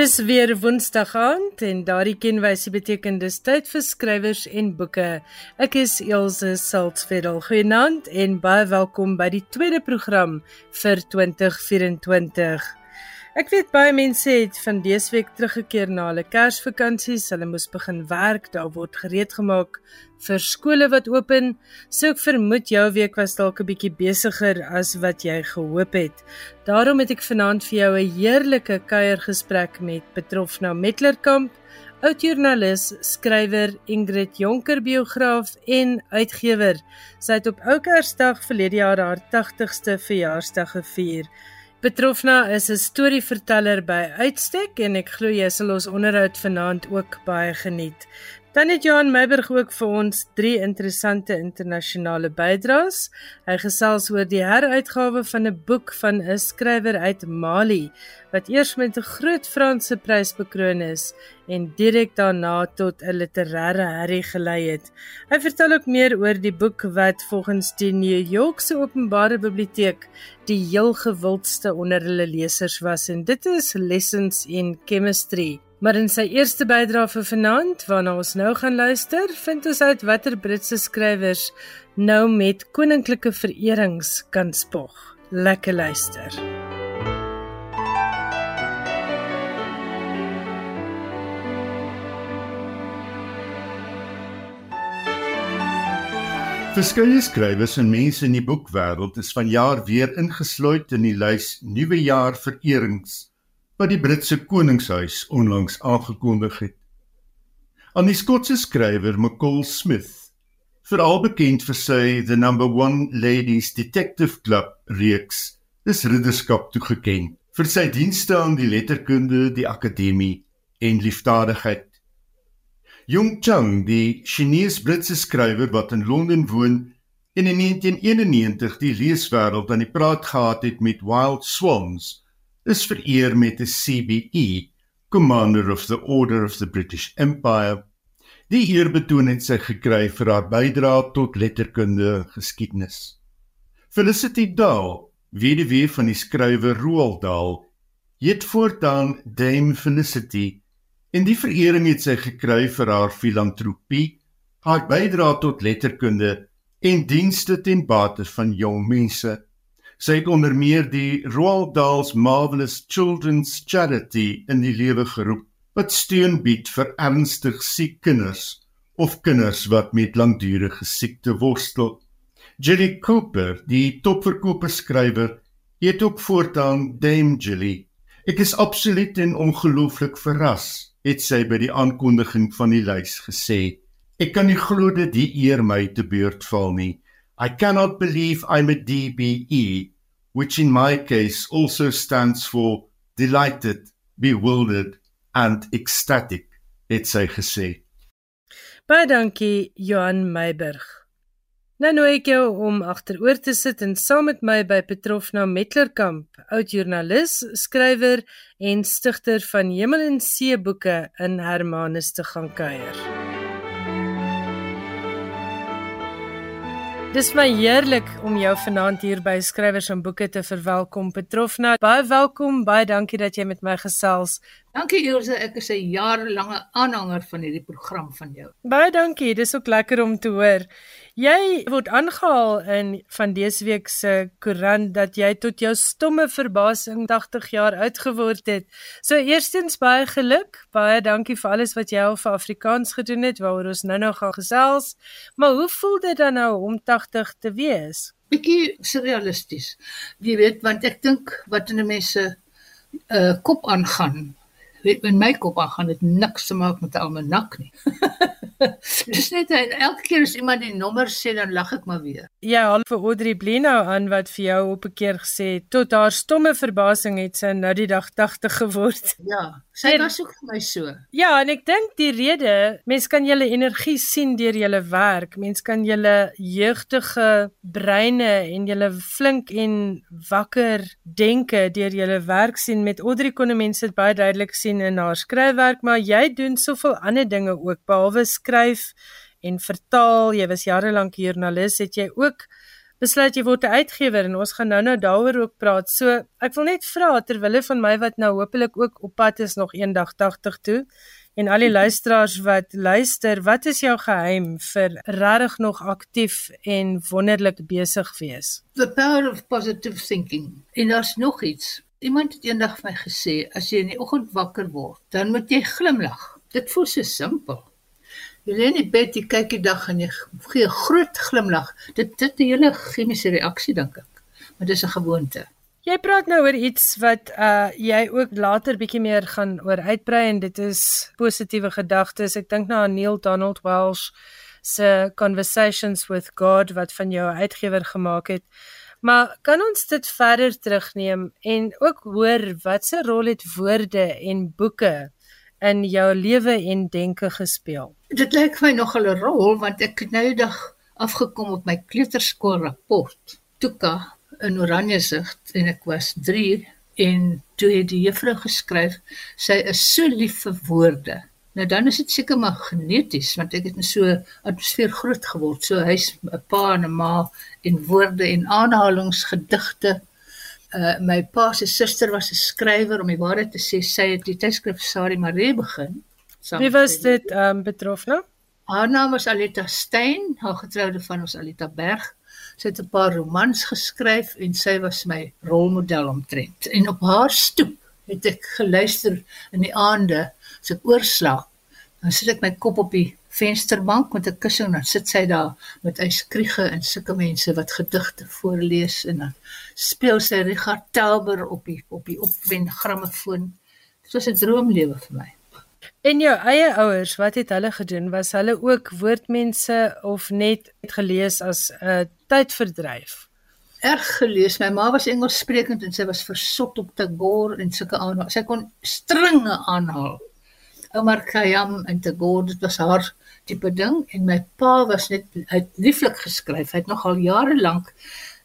Dis weer Woensdag aand en daardie kenwysie beteken dis tyd vir skrywers en boeke. Ek is Elsje Saltzfeld. Goeienaand en baie welkom by die tweede program vir 2024. Ek weet baie mense het van dese week teruggekeer na hulle Kersvakansies. Hulle moes begin werk. Daar word gereed gemaak vir skole wat open. So ek vermoed jou week was dalk 'n bietjie besigger as wat jy gehoop het. Daarom het ek vanaand vir jou 'n heerlike kuiergesprek met Petrofna Metlerkamp, oudjoernalis, skrywer, Ingrid Jonker biograaf en uitgewer. Sy het op Ou Kersdag verlede jaar haar 80ste verjaarsdag gevier. Petrofna is 'n storieverteller by uitstek en ek glo jy sal ons onderhoud vanaand ook baie geniet. Dan het Johan Meiburg ook vir ons drie interessante internasionale bydraes. Hy gesels oor die heruitgawe van 'n boek van 'n skrywer uit Mali wat eers met 'n groot Franse prys bekroon is en direk daarna tot 'n literêre herrie gelei het. Hy vertel ook meer oor die boek wat volgens die New Yorkse Openbare Biblioteek die heel gewildste onder hulle lesers was en dit is Lessons in Chemistry. Maar in sy eerste bydrae vir vanaand, waarna ons nou gaan luister, vind ons uit watter Britse skrywers nou met koninklike vererings kan spog. Lekker luister. Verskeie skrywers en mense in die boekwêreld is vanjaar weer ingesluit in die lys Nuwe Jaar Vererings wat die Britse koningshuis onlangs aangekondig het. Aan die Skotse skrywer McCall Smith, veral bekend vir sy The Number 1 Ladies Detective Club reeks, is ridderskap toegekend vir sy dienste aan die letterkunde, die akademie en liefdadigheid. Jung Chang, die Chinese-Britse skrywer wat in Londen woon en in 1991 die leeswêreld aan die praat gehad het met Wild Swans, is vereer met 'n CBE, Commander of the Order of the British Empire. Die eerbetoon het sy gekry vir haar bydrae tot letterkunde geskiedenis. Felicity Dahl, weduwee van die skrywer Roald Dahl, het voortaan Dame Felicity en die verering het sy gekry vir haar filantropie, haar bydrae tot letterkunde en dienste ten bate van jong mense. Sy het onder meer die Roald Dahl's Marvelous Children's Charity in die lewe geroep wat steun bied vir ernstig siek kinders of kinders wat met langdurige siekte worstel. Jilly Cooper, die topverkoper skrywer, het ook voortaan Dame Jilly. Ek is absoluut en ongelooflik verras, het sy by die aankondiging van die lys gesê. Ek kan nie glo dat die eer my te beurt val nie. I cannot believe I'm a DBE, which in my case also stands for delighted, bewildered and ecstatic, het sy gesê. Baie dankie Johan Meiburg. Nou nou ek jou om agteroor te sit en saam met my by Petrofna Metlerkamp, oud joernalis, skrywer en stigter van Hemel en See boeke in Hermanus te gaan kuier. Dis my heerlik om jou vanaand hier by Skrywers en Boeke te verwelkom. Petrofna, baie welkom. Baie dankie dat jy met my gesels. Dankie Elsje, ek is 'n jarelange aanhanger van hierdie program van jou. Baie dankie. Dis ook lekker om te hoor. Jy word aangehaal in van dese week se koerant dat jy tot jou stomme verbasing 80 jaar oud geword het. So eerstens baie geluk. Baie dankie vir alles wat jy al vir Afrikaans gedoen het waaroor ons nou-nou gaan gesels. Maar hoe voel dit dan nou om 80 te wees? Bietjie surrealisties. Jy weet want ek dink wat in 'n mens se uh, kop aangaan weet in my kop aan gaan dit niks te maak met 'n almanak nie. Dis net en elke keer as iemand die nommer sê dan lag ek maar weer. Ja, al vir Audrey Blino aan wat vir jou op 'n keer gesê tot haar stomme verbasing het sy nou die dag 80 geword. Ja, sy en, was ook vir my so. Ja, en ek dink die rede, mens kan julle energie sien deur julle werk. Mens kan julle jeugtige breine en julle flink en wakker denke deur julle werk sien. Met Audrey kon mense dit baie duidelik sien in haar skryfwerk, maar jy doen soveel ander dinge ook behalwe skryf en vertaal. Jy was jare lank joernalis, het jy ook besluit jy word 'n uitgewer en ons gaan nou-nou daaroor ook praat. So, ek wil net vra terwyl van my wat nou hopelik ook op pad is nog eendag 80 toe en al die luisteraars wat luister, wat is jou geheim vir regtig nog aktief en wonderlik besig wees? The power of positive thinking. En daar's nog iets. Iemand het eendag vir my gesê as jy in die oggend wakker word, dan moet jy glimlag. Dit voel so simpel. Jy lê in die bed, jy kyk die dag en jy gee 'n groot glimlag. Dit dit 'n hele chemiese reaksie dink ek. Maar dis 'n gewoonte. Jy praat nou oor iets wat uh jy ook later bietjie meer gaan oor uitbrei en dit is positiewe gedagtes. Ek dink nou aan Neil Donald Walsh se Conversations with God wat van jou uitgewer gemaak het. Maar kan ons dit verder terugneem en ook hoor wat se rol het woorde en boeke in jou lewe en denke gespeel? Dit lyk my nog 'n rol want ek het nou eendag afgekom op my kleuterskool rapport. Tuka in Oranjesig en ek was 3 en toe het die juffrou geskryf sy is so lief vir woorde Nou dan is dit seker maar geneties want ek het in so atmosfeer groot geword. So hy's 'n pa en 'n ma en woorde en aanhalingsgedigte. Uh my pa se suster was 'n skrywer om die waarheid te sê. Sy het die tydskrif Sari Marie begin. Wie was dit ehm um, betrof nou? Haar naam was Alita Stein, haar getroude van ons Alita Berg. Sy het 'n paar romans geskryf en sy was my rolmodel omtrent. En op haar stoep het ek geluister in die aande as ek oorslaap, dan sit ek my kop op die vensterbank met 'n kussing en dan sit sy daar met yskriege en sulke mense wat gedigte voorlees en dan speel sy Richard Tauber op die op die opwen grammofoon. Dit was 'n droomlewe vir my. En jou eie ouers, wat het hulle gedoen? Was hulle ook woordmense of net gelees as 'n uh, tydverdryf? Erg gelees. My ma was Engelssprekend en sy was versot op Tagore en sulke aanhaal. Sy kon stringe aanhaal Omar Khayyam en Tagore, dit was haar tipe ding en my pa was net uit lieflik geskryf. Hy het nog al jare lank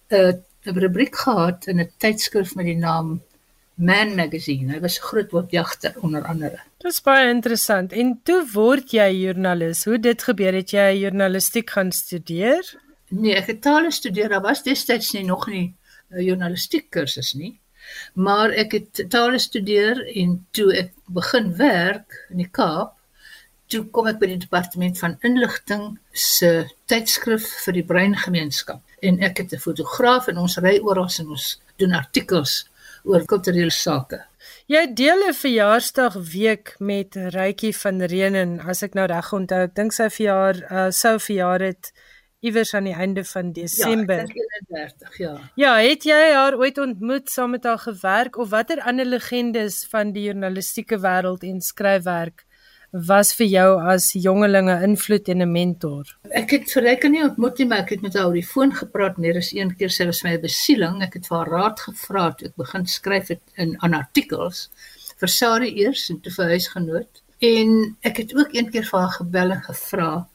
'n uh, 'n rubriek gehad in 'n tydskrif met die naam Man Magazine. Hy was 'n groot woordjagter onder andere. Dit is baie interessant. En toe word jy joernalis. Hoe dit gebeur het jy journalistiek gaan studeer? Nee, ek het tale studeer. Daar was destyds nie nog nie 'n journalistiek kursus nie. Maar ek het tale studeer en toe ek begin werk in die Kaap, toe kom ek by die departement van inligting se tydskrif vir die breingemeenskap en ek het 'n fotograaf en ons ry oral en ons doen artikels oor kulturele sake. Jy deel 'n verjaarsdag week met Rykie van Reenen as ek nou reg onthou. Ek dink sy verjaar uh, sou verjaar het iewers aan die einde van Desember. Ja, ek dink 31, ja. Ja, het jy haar ooit ontmoet, saam met haar gewerk of watter ander legendes van die journalistieke wêreld en skryfwerk was vir jou as jongelinge invloed en 'n mentor? Ek het vir Ryke nie ontmoet nie, maar ek het met haar oor die foon gepraat meer as een keer. Sy was my besieling. Ek het vir haar raad gevra toe ek begin skryf het in aan artikels vir Sari eers en toe vir huisgenoot. En ek het ook een keer vir haar gebel en gevra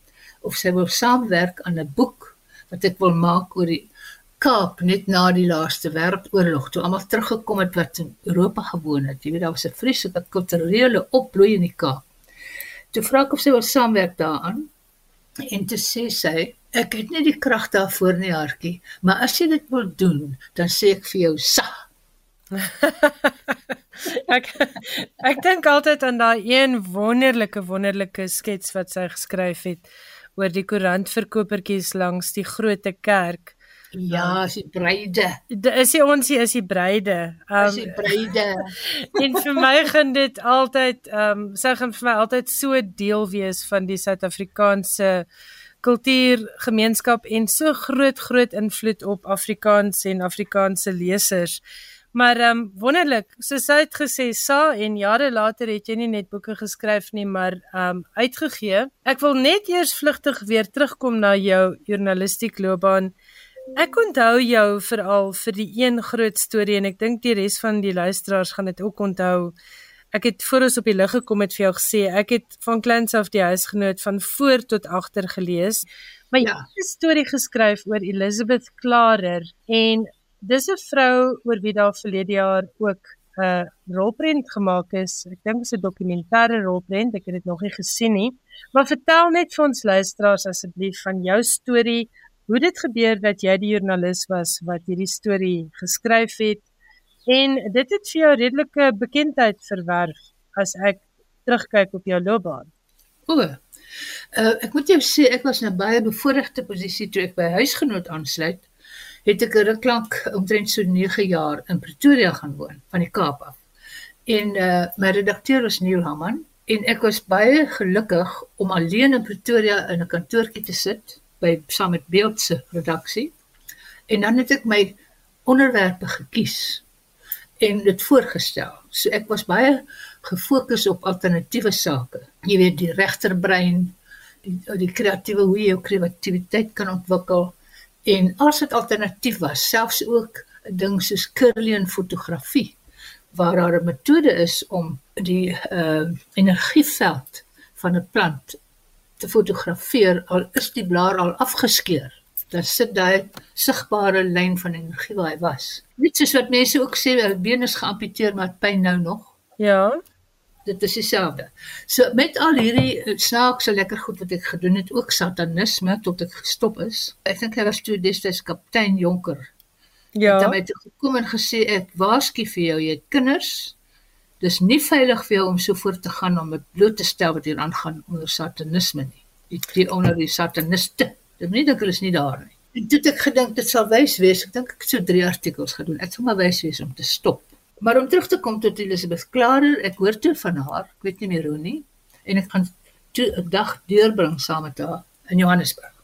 of sy wil saamwerk aan 'n boek wat ek wil maak oor die Kaap net na die laaste wêreldoorlog toe almal teruggekom het wat in Europa gewoon het. Jy weet daar was 'n vreeslike kulturele opbloei in die Kaap. Toe vra ek of sy wil saamwerk daaraan en toe sê sy ek het nie die krag daarvoor nie hartjie, maar as jy dit wil doen, dan sê ek vir jou sa. ek ek dink altyd aan daai een wonderlike wonderlike skets wat sy geskryf het oor die koerantverkopertjies langs die groote kerk. Ja, is die breide. Is die ons is die breide. Um, is die breide. en vir my gaan dit altyd ehm um, sê gaan vir my altyd so deel wees van die Suid-Afrikaanse kultuurgemeenskap en so groot groot invloed op Afrikaans en Afrikaanse lesers. Maar ehm um, wonderlik, soos hy het gesê, sa en jare later het jy nie net boeke geskryf nie, maar ehm um, uitgegee. Ek wil net eers vlugtig weer terugkom na jou journalistiek loopbaan. Ek onthou jou veral vir die een groot storie en ek dink die res van die luisteraars gaan dit ook onthou. Ek het voor ons op die lig gekom het vir jou gesê, ek het van kleins af die huisgenoot van voor tot agter gelees. Maar jy ja. het 'n storie geskryf oor Elizabeth Klarer en dis 'n vrou oor wie daar verlede jaar ook 'n uh, rolprent gemaak is. Ek dink dit is 'n dokumentêre rolprent. Ek het dit nog nie gesien nie. Maar vertel net vir ons luisteraars asseblief van jou storie hoe dit gebeur dat jy die joernalis was wat hierdie storie geskryf het en dit het vir jou redelike bekendheid verwerf as ek terugkyk op jou loopbaan. O. Uh, ek moet jou sê ek was in 'n baie bevoordeelde posisie toe ek by huisgenoot aansluit. Het ek 'n ruk lank omtrent so 9 jaar in Pretoria gaan woon van die Kaap af. En uh, my redakteur was Neil Hamman en ek was baie gelukkig om alleen in Pretoria in 'n kantoortjie te sit by saam met Beeld se redaksie. En dan het ek my onderwerpe gekies en dit voorgestel. So ek was baie gefokus op alternatiewe sake. Jy weet die regterbrein, die die kreatiewe hoe jy jou kreatiwiteit kan ontwikkel en as dit alternatief was, selfs ook 'n ding soos Kirlian fotografie waar daar 'n metode is om die uh energieveld van 'n plant te fotografeer al is die blaar al afgeskeur. Dan sit daai sigbare lyn van energie waar hy was. Net soos wat mense ook sê, hulle been is geamputeer maar pyn nou nog. Ja. Dit is dieselfde. So met al hierdie eh, snaakse lekker goed wat ek gedoen het, ook satanisme tot ek gestop is. Ek dink hy was toe destyds kaptein Jonker. Ja. Het hy gekom en gesê ek waarsku vir jou, jy het kinders. Dis nie veilig vir jou om so voort te gaan om met bloot te stel wat hier aangaan onder satanisme nie. Ek kry onder die sataniste. Dit nie dink hulle is nie daar nie. En het ek gedink dit sal wys wees. Ek dink ek het so 3 artikels gedoen. Ek sal maar wys wees om te stop. Maar om terug te kom tot Elizabeth Klarer, ek hoor toe van haar, ek weet nie meer hoe nie, en ek gaan toe 'n dag deurbring saam met haar in Johannesburg.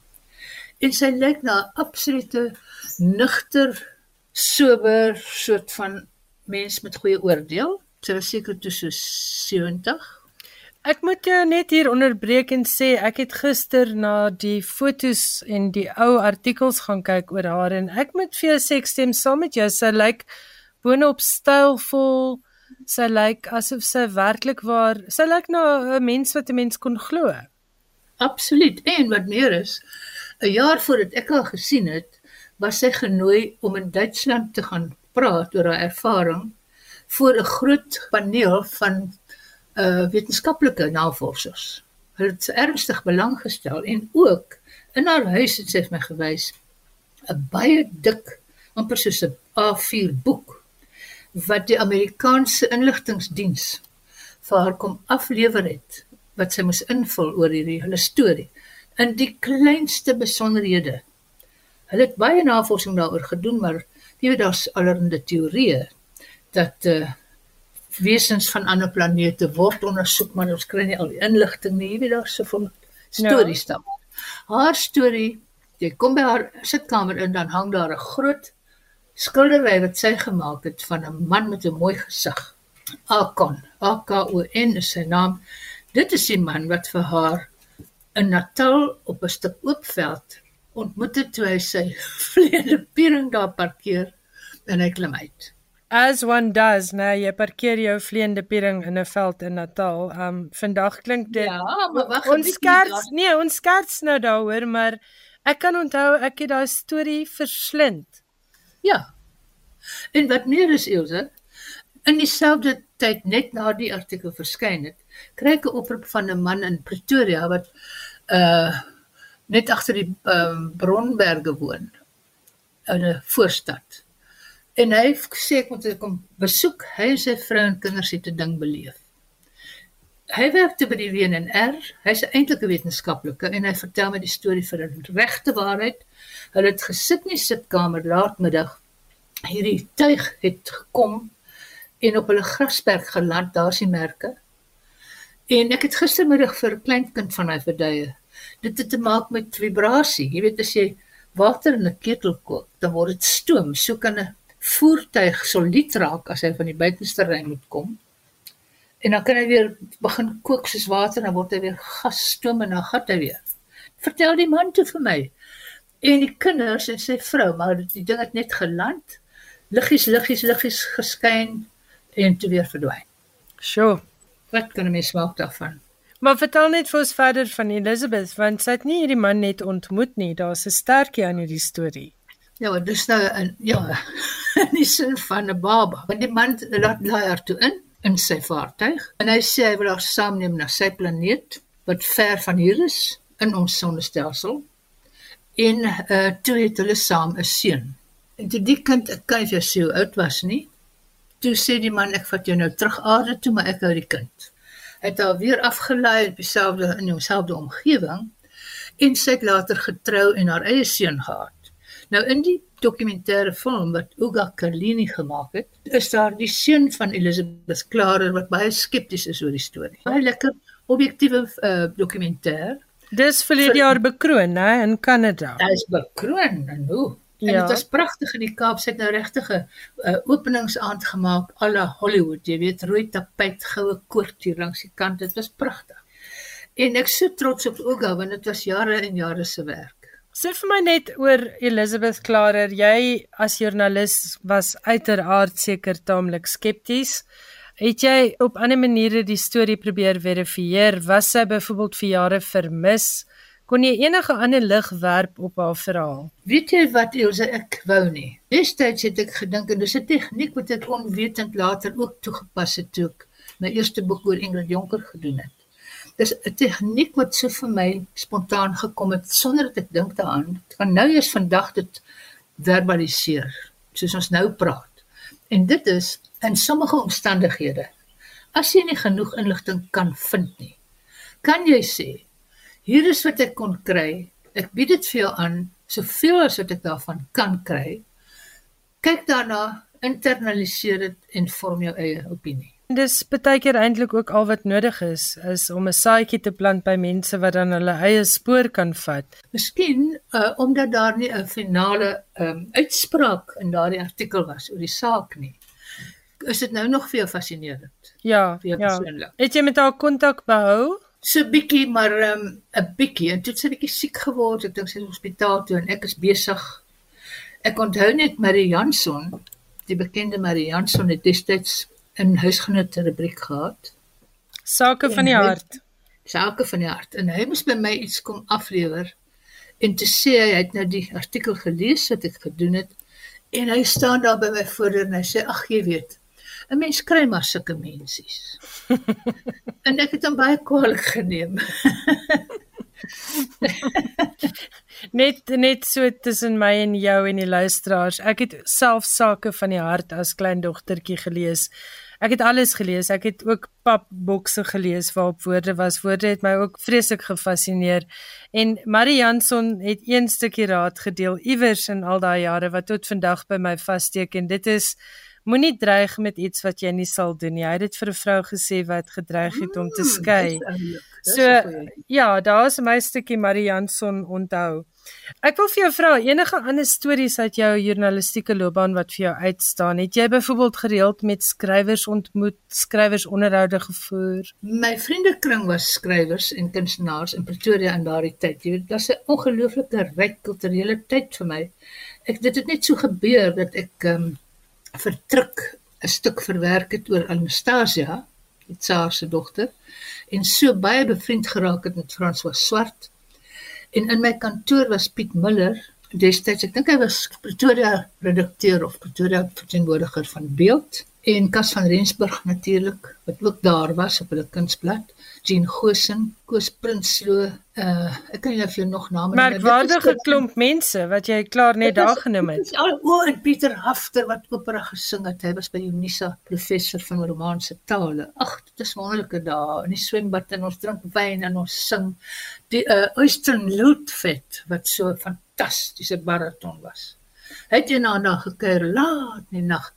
En sy lyk na 'n absolute nugter, sober soort van mens met goeie oordeel. Sy was seker toe so 70. Ek moet jou net hier onderbreek en sê ek het gister na die fotos en die ou artikels gaan kyk oor haar en ek moet vir jou sê ek stem saam met jou. Sy lyk boonop stylvol. Sy lyk asof sy werklik waar, sy lyk na 'n mens wat 'n mens kon glo. Absoluut. En wat meer is, 'n jaar voordat ek haar gesien het, was sy genooi om in Duitsland te gaan praat oor haar ervaring voor 'n groot paneel van uh wetenskaplike navorsers. Hulle het ernstig belang gestel en ook in haar huis het sy my gewys 'n baie dik, amper soos 'n A4 boek wat die Amerikaanse inligtingdiens vir haar kom aflewer het wat sy moes invul oor hierdie hele storie in die kleinste besonderhede. Hulle het baie navorsing daaroor gedoen, maar jy weet daar's allerlei teorieë dat uh wesens van ander planete word ondersoek, maar ons kry nie al die inligting nie. Jy weet daar's so van stories ja. dan. Haar storie, jy kom by haar sitkamer in dan hang daar 'n groot skildery wat sy gemaak het van 'n man met 'n mooi gesig. Akon, A K O N is sy naam. Dit is die man wat vir haar in Natal op 'n stuk oop veld ontmoet het toe hy sy vleende piering daar parkeer en hy klim uit. As one does, nou jy parkeer jou vleende piering in 'n veld in Natal. Um vandag klink dit Ja, maar wag, ons skerts, nee, ons skerts nou daaroor, maar ek kan onthou ek het daai storie verslind. Ja. En wat meer is Ilse, in dieselfde tyd net na die artikel verskyn het, kry ek 'n oproep van 'n man in Pretoria wat uh net agter die um, Bronberge woon in 'n voorstad. En hy sê ek moet kom besoek. Hy en sy vrou en kinders het 'n ding beleef. Hy werk te by die WNR. Hy's eintlik 'n wetenskaplike en hy vertel my die storie vir 'n regte waarheid. Hulle het gesit in die sitkamer laatmiddag. Hierdie tuig het gekom en op hulle grasperk geland. Daar's die merke. En ek het gistermiddag vir 'n kleinkind van my verduie. Dit het te maak met vibrasie. Jy weet as jy water in 'n ketel kook, dan word dit stoom. So kan 'n voertuig solied raak as hy van die buitenste ry moet kom. En dan kan hy weer begin kook soos water en dan word hy weer gas stoom en dan gat hy weer. Vertel die man toe vir my. En die kinders en sy vrou, maar die ding het net geland. Liggies, liggies, liggies geskyn en toe weer verdwyn. Sjoe. Wat kan 'n mens maak daarvan? Maar vertel net vir ons verder van Elizabeth want sy het nie hierdie man net ontmoet nie. Daar's 'n sterkie aan hierdie storie. Ja, maar dis nou 'n ja, in die sin van 'n baba. Want die man laat haar toe in in sy vaartuig en hy sê hy wil haar saamneem na sy planeet wat ver van hier is in ons sonnestelsel. En uh toe het hulle saam 'n seun. En toe die kind, ek kan nie vir jou oud was nie. Toe sê die man ek vat jou nou terug aarde toe, maar ek hou die kind. Hy het haar weer afgelei op dieselfde in homselfde omgewing en sy het later getrou en haar eie seun gehad. Nou in die dokumentêre film wat Uga Kalini gemaak het, is daar die seun van Elizabeth Klarer wat baie skepties is oor die storie. Baie lekker objektiewe uh, dokumentêr. Dis verlede jaar bekroon, né, in Kanada. Hy is bekroon en hoe? En Ja. dit was pragtig in die Kaap. Sy het nou regtig 'n uh, openingsaand gemaak à la Hollywood. Jy weet, rooi tapijt, goue koord hier langs die kant. Dit was pragtig. En ek so trots op Uga want dit was jare en jare se werk. Sê vir my net oor Elizabeth Klarer. Jy as joernalis was uiteraard seker taamlik skepties. Het jy op ander maniere die storie probeer verifieer? Was sy byvoorbeeld vir jare vermis? Kon jy enige ander lig werp op haar verhaal? Weet jy wat Elsje ek wou nie. Destyds het ek gedink en dis 'n tegniek wat ek onwetend later ook toegepas het toe ek my eerste boek oor Ingrid Jonker gedoen het. Dis 'n tegniek wat so vir my spontaan gekom het sonder dat ek dink daaraan. Ek kan nou eers vandag dit verbaliseer soos ons nou praat. En dit is in sommige omstandighede as jy nie genoeg inligting kan vind nie, kan jy sê hier is wat ek kon kry. Ek bied dit vir jou aan soveel as wat ek daarvan kan kry. Kyk daarna, internaliseer dit en vorm jou eie opinie. Dis baie keer eintlik ook al wat nodig is, is om 'n saadjie te plant by mense wat dan hulle eie spoor kan vat. Miskien uh, omdat daar nie 'n finale um, uitspraak in daardie artikel was oor die saak nie. Is dit nou nog vir jou fascinerend? Ja, Vir jou ja. persoonlik. Het jy met haar kontak behou? So bietjie, maar 'n um, bietjie en toe het sy bietjie siek geword. Ek dink sy is in die hospitaal toe en ek is besig. Ek onthou net Marie Janson, die bekende Marie Janson het destyds 'n huisgenote rubriek gehad. Sake van die hy- hart. Sake van die hart. En hy moes by my iets kom aflewer en te sê hy het nou die artikel gelees wat ek gedoen het en hy staan daar by my voordeur en hy sê ag jy weet 'n mens kry maar sulke mensies. en ek het hom baie kwaadlik geneem. Net net so tussen my en jou en die luisteraars. Ek het self Sake van die hart as klein dogtertjie gelees. Ek het alles gelees. Ek het ook papbokse gelees waarop woorde was. Woorde het my ook vreeslik gefassineer. En Marie Janson het een stukkie raad gedeel iewers in al daai jare wat tot vandag by my vassteek en dit is moenie dreig met iets wat jy nie sal doen nie. Hy het dit vir 'n vrou gesê wat gedreig het om te skei. Oulik. Dis So ja, daar's my stukkie Marie Janson onthou. Ek wil vir jou vra enige ander stories uit jou journalistieke loopbaan wat vir jou uitstaan. Het jy byvoorbeeld gereeld met skrywers ontmoet, skrywers onderhoude gevoer? My vriendekring was skrywers en kunstenaars in Pretoria in daardie tyd. Jy weet, dit was 'n ongelooflike ryk kulturele tyd vir my. Ek dit het net so gebeur dat ek um, vertruk 'n stuk verwerk het oor Anastasia, die tsaar se dogter, en so baie bevriend geraak het met François Swart. En in my kantoor was Piet Miller, destyds ek dink hy was Pretoria redakteur of Pretoria verteenwoordiger van Beeld en Kas van Rensburg natuurlik wat ook daar was op hulle kunsblad. Jean Gosen, Koos Prinsloo, uh ek kan nie nou vir jou nog name noem maar Merkwaardige ook- klomp mense wat jy klaar net daar genoem het. Al o en Pieter Hafter wat opera gesing het. Hy was by Unisa professor van Romaanse tale. Ag, dit is wonderlike dae in die swembad en ons drink wyn en ons sing die uh, Oyster Lootvet wat so 'n fantastiese bariton was. Het eendag na gekuier laat in die nag.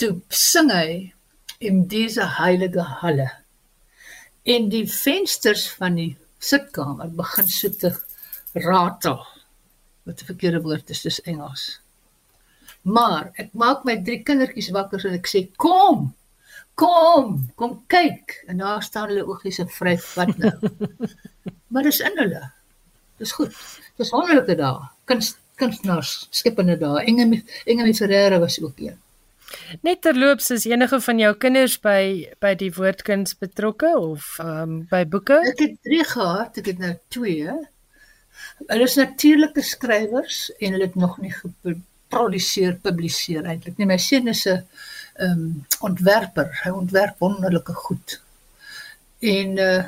Toe sing hy in diese heilige halle. En die vensters van die sitkamer begin so te ratel wat 'n verkeerde woord is, dis Engels. Maar ek maak my drie kindertjies wakker en ek sê kom. Kom, kom kyk. En daar staan hulle oogies en vryf wat nou. maar dis in hulle. Dis goed. Dis wonderlike dae. Kunst kunstenaars, skepende dae. Inge Inge Ferreira was ook een. Net terloops is enige van jou kinders by by die woordkuns betrokke of ehm um, by boeke? Ek het drie gehad, ek het nou twee. Hulle is natuurlike skrywers en hulle het nog nie geproduseer, publiseer eintlik nie. My seun is 'n ehm um, ontwerper. Hy ontwerp wonderlike goed. En uh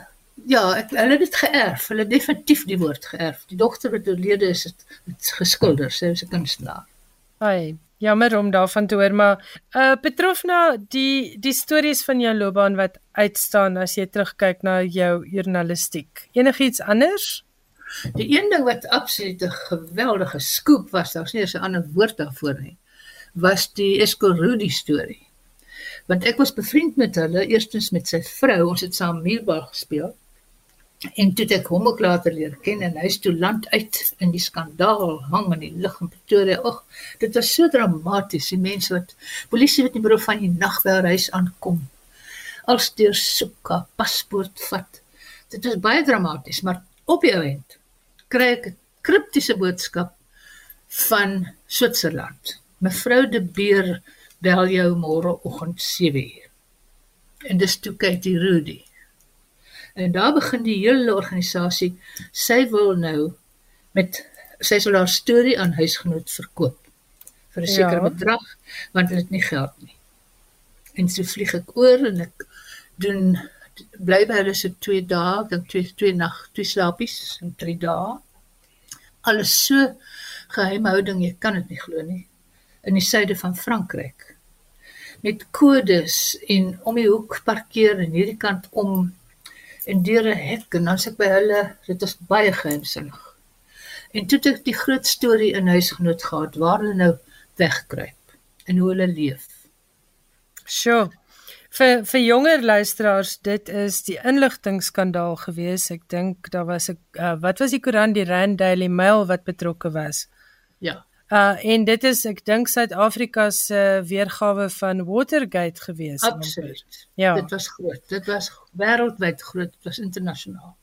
Ja, ek hulle het dit geërf. Hulle definitief die woord geërf. Die dogter wat oorlede is, het, het geskilder. Sy was 'n kunstenaar. Ai, jammer om daarvan te hoor, maar uh Petrofna, die die stories van jou loopbaan wat uitstaan as jy terugkyk na jou journalistiek. Enigiets anders? Die een ding wat absoluut 'n geweldige skoop was, daar's nie 'n ander woord daarvoor nie, was die Escorudi storie. Want ek was bevriend met hulle, eerstens met sy vrou, ons het saam Mielbag gespeel. En toe het ek hom ook later leer ken en hy's toe land uit in die skandaal hang in die lug in Pretoria. Ag, dit was so dramaties. Die mense wat polisie wat nie beroep van die nag by haar huis aankom. Als deur soek haar paspoort vat. Dit was baie dramaties, maar op die eind kry ek 'n kriptiese boodskap van Switserland. Mevrou De Beer bel jou môreoggend 7uur. En dis toe Katie Rudy. En daar begin die hele organisasie. Sy wil nou met sy sal haar storie aan huisgenoot verkoop vir 'n sekere Ja. bedrag want hulle het nie geld nie. En so vlieg ek oor en ek doen bly by hulle so 2 dae, dan 2 2 nag, 2 slapies en 3 dae. Alles so geheimhouding, jy kan dit nie glo nie. In die suide van Frankryk. Met kodes en om die hoek parkeer en hierdie kant om en deur 'n hek en dan sit by hulle, dit was baie geheimsinnig. En toe het ek die groot storie in huisgenoot gehad waar hulle nou wegkruip en hoe hulle leef. Sjoe. Vir vir jonger luisteraars, dit is die inligtingskandaal gewees. Ek dink daar was 'n uh, wat was die koerant die Rand Daily Mail wat betrokke was. Ja. Uh en dit is ek dink Suid-Afrika se uh, weergawe van Watergate gewees. Absoluut. Ja. Dit was groot. Dit was wêreldwyd groot. Dit was internasionaal.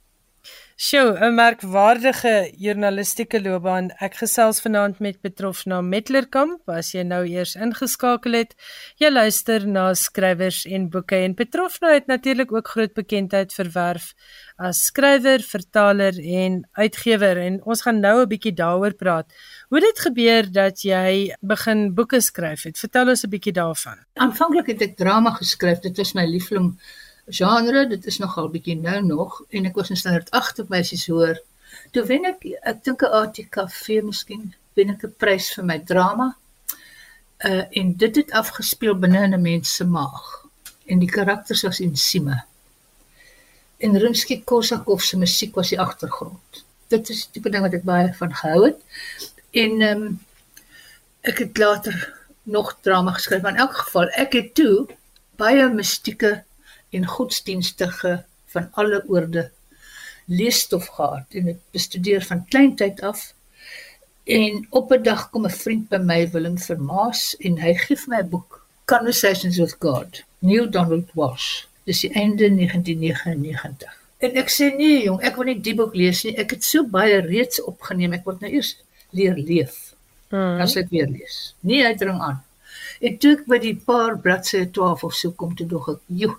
Sjoe, 'n merkwaardige journalistieke loopbaan. Ek gesels vanaand met Petrofna Metlerkamp. As jy nou eers ingeskakel het, jy luister na skrywers en boeke en Petrofna het natuurlik ook groot bekendheid verwerf as skrywer, vertaler en uitgewer en ons gaan nou 'n bietjie daaroor praat. Hoe dit gebeur dat jy begin boeke skryf het? Vertel ons 'n bietjie daarvan. Aanvanklik het ek drama geskryf. Dit was my liefling genre. Dit is nogal bietjie nou nog en ek was in standaard 8 op meisies hoor. Toe wen ek ek dink 'n ATKV miskien wen ek 'n prys vir my drama. Uh en dit het afgespeel binne in 'n mens se maag. En die karakters was insieme. En Rimsky-Korsakov se musiek was die agtergrond. Dit is die tipe ding wat ek baie van gehou het. En ehm um, ek het later nog drama geskryf, maar in elk geval ek het toe baie mistieke en godsdienstige van alle oorde leesstof gehad en dit bestudeer van kleintyd af. En op 'n dag kom 'n vriend by my Willem Vermaas en hy gee vir my 'n boek Conversations with God, Neil Donald Walsh. Dis die einde 1999. En ek sê nee jong, ek wil nie die boek lees nie. Ek het so baie reeds opgeneem. Ek moet nou eers leer leef. Hmm. As ek weer lees. Nee, hy dring aan. Ek by die paar bladsye 12 of so kom toe dog ek, "Joe,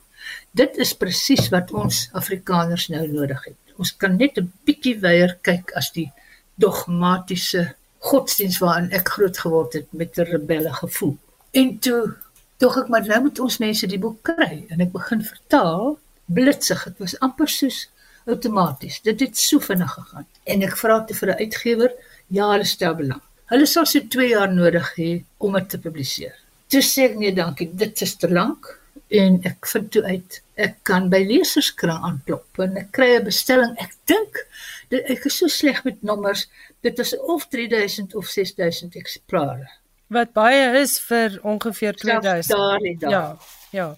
dit is presies wat ons Afrikaners nou nodig het. Ons kan net 'n bietjie weier kyk as die dogmatiese godsdiens waarin ek groot geword het met 'n rebelle gevoel. En toe dog ek maar nou moet ons mense die boek kry en ek begin vertaal blitsig. Dit was amper soos outomaties. Dit het so vinnig gegaan. En ek vra te vir 'n uitgewer, ja, hulle stel belang. Hulle sal so 2 jaar nodig hê om dit te publiseer. Toe sê ek nee, dankie, dit is te lank en ek vind toe uit ek kan by leserskring aanklop en ek kry 'n bestelling. Ek dink ek is so sleg met nommers. Dit is of 3000 of 6000 eksemplare. Wat baie is vir ongeveer 2000. Daardie dag. Ja, ja.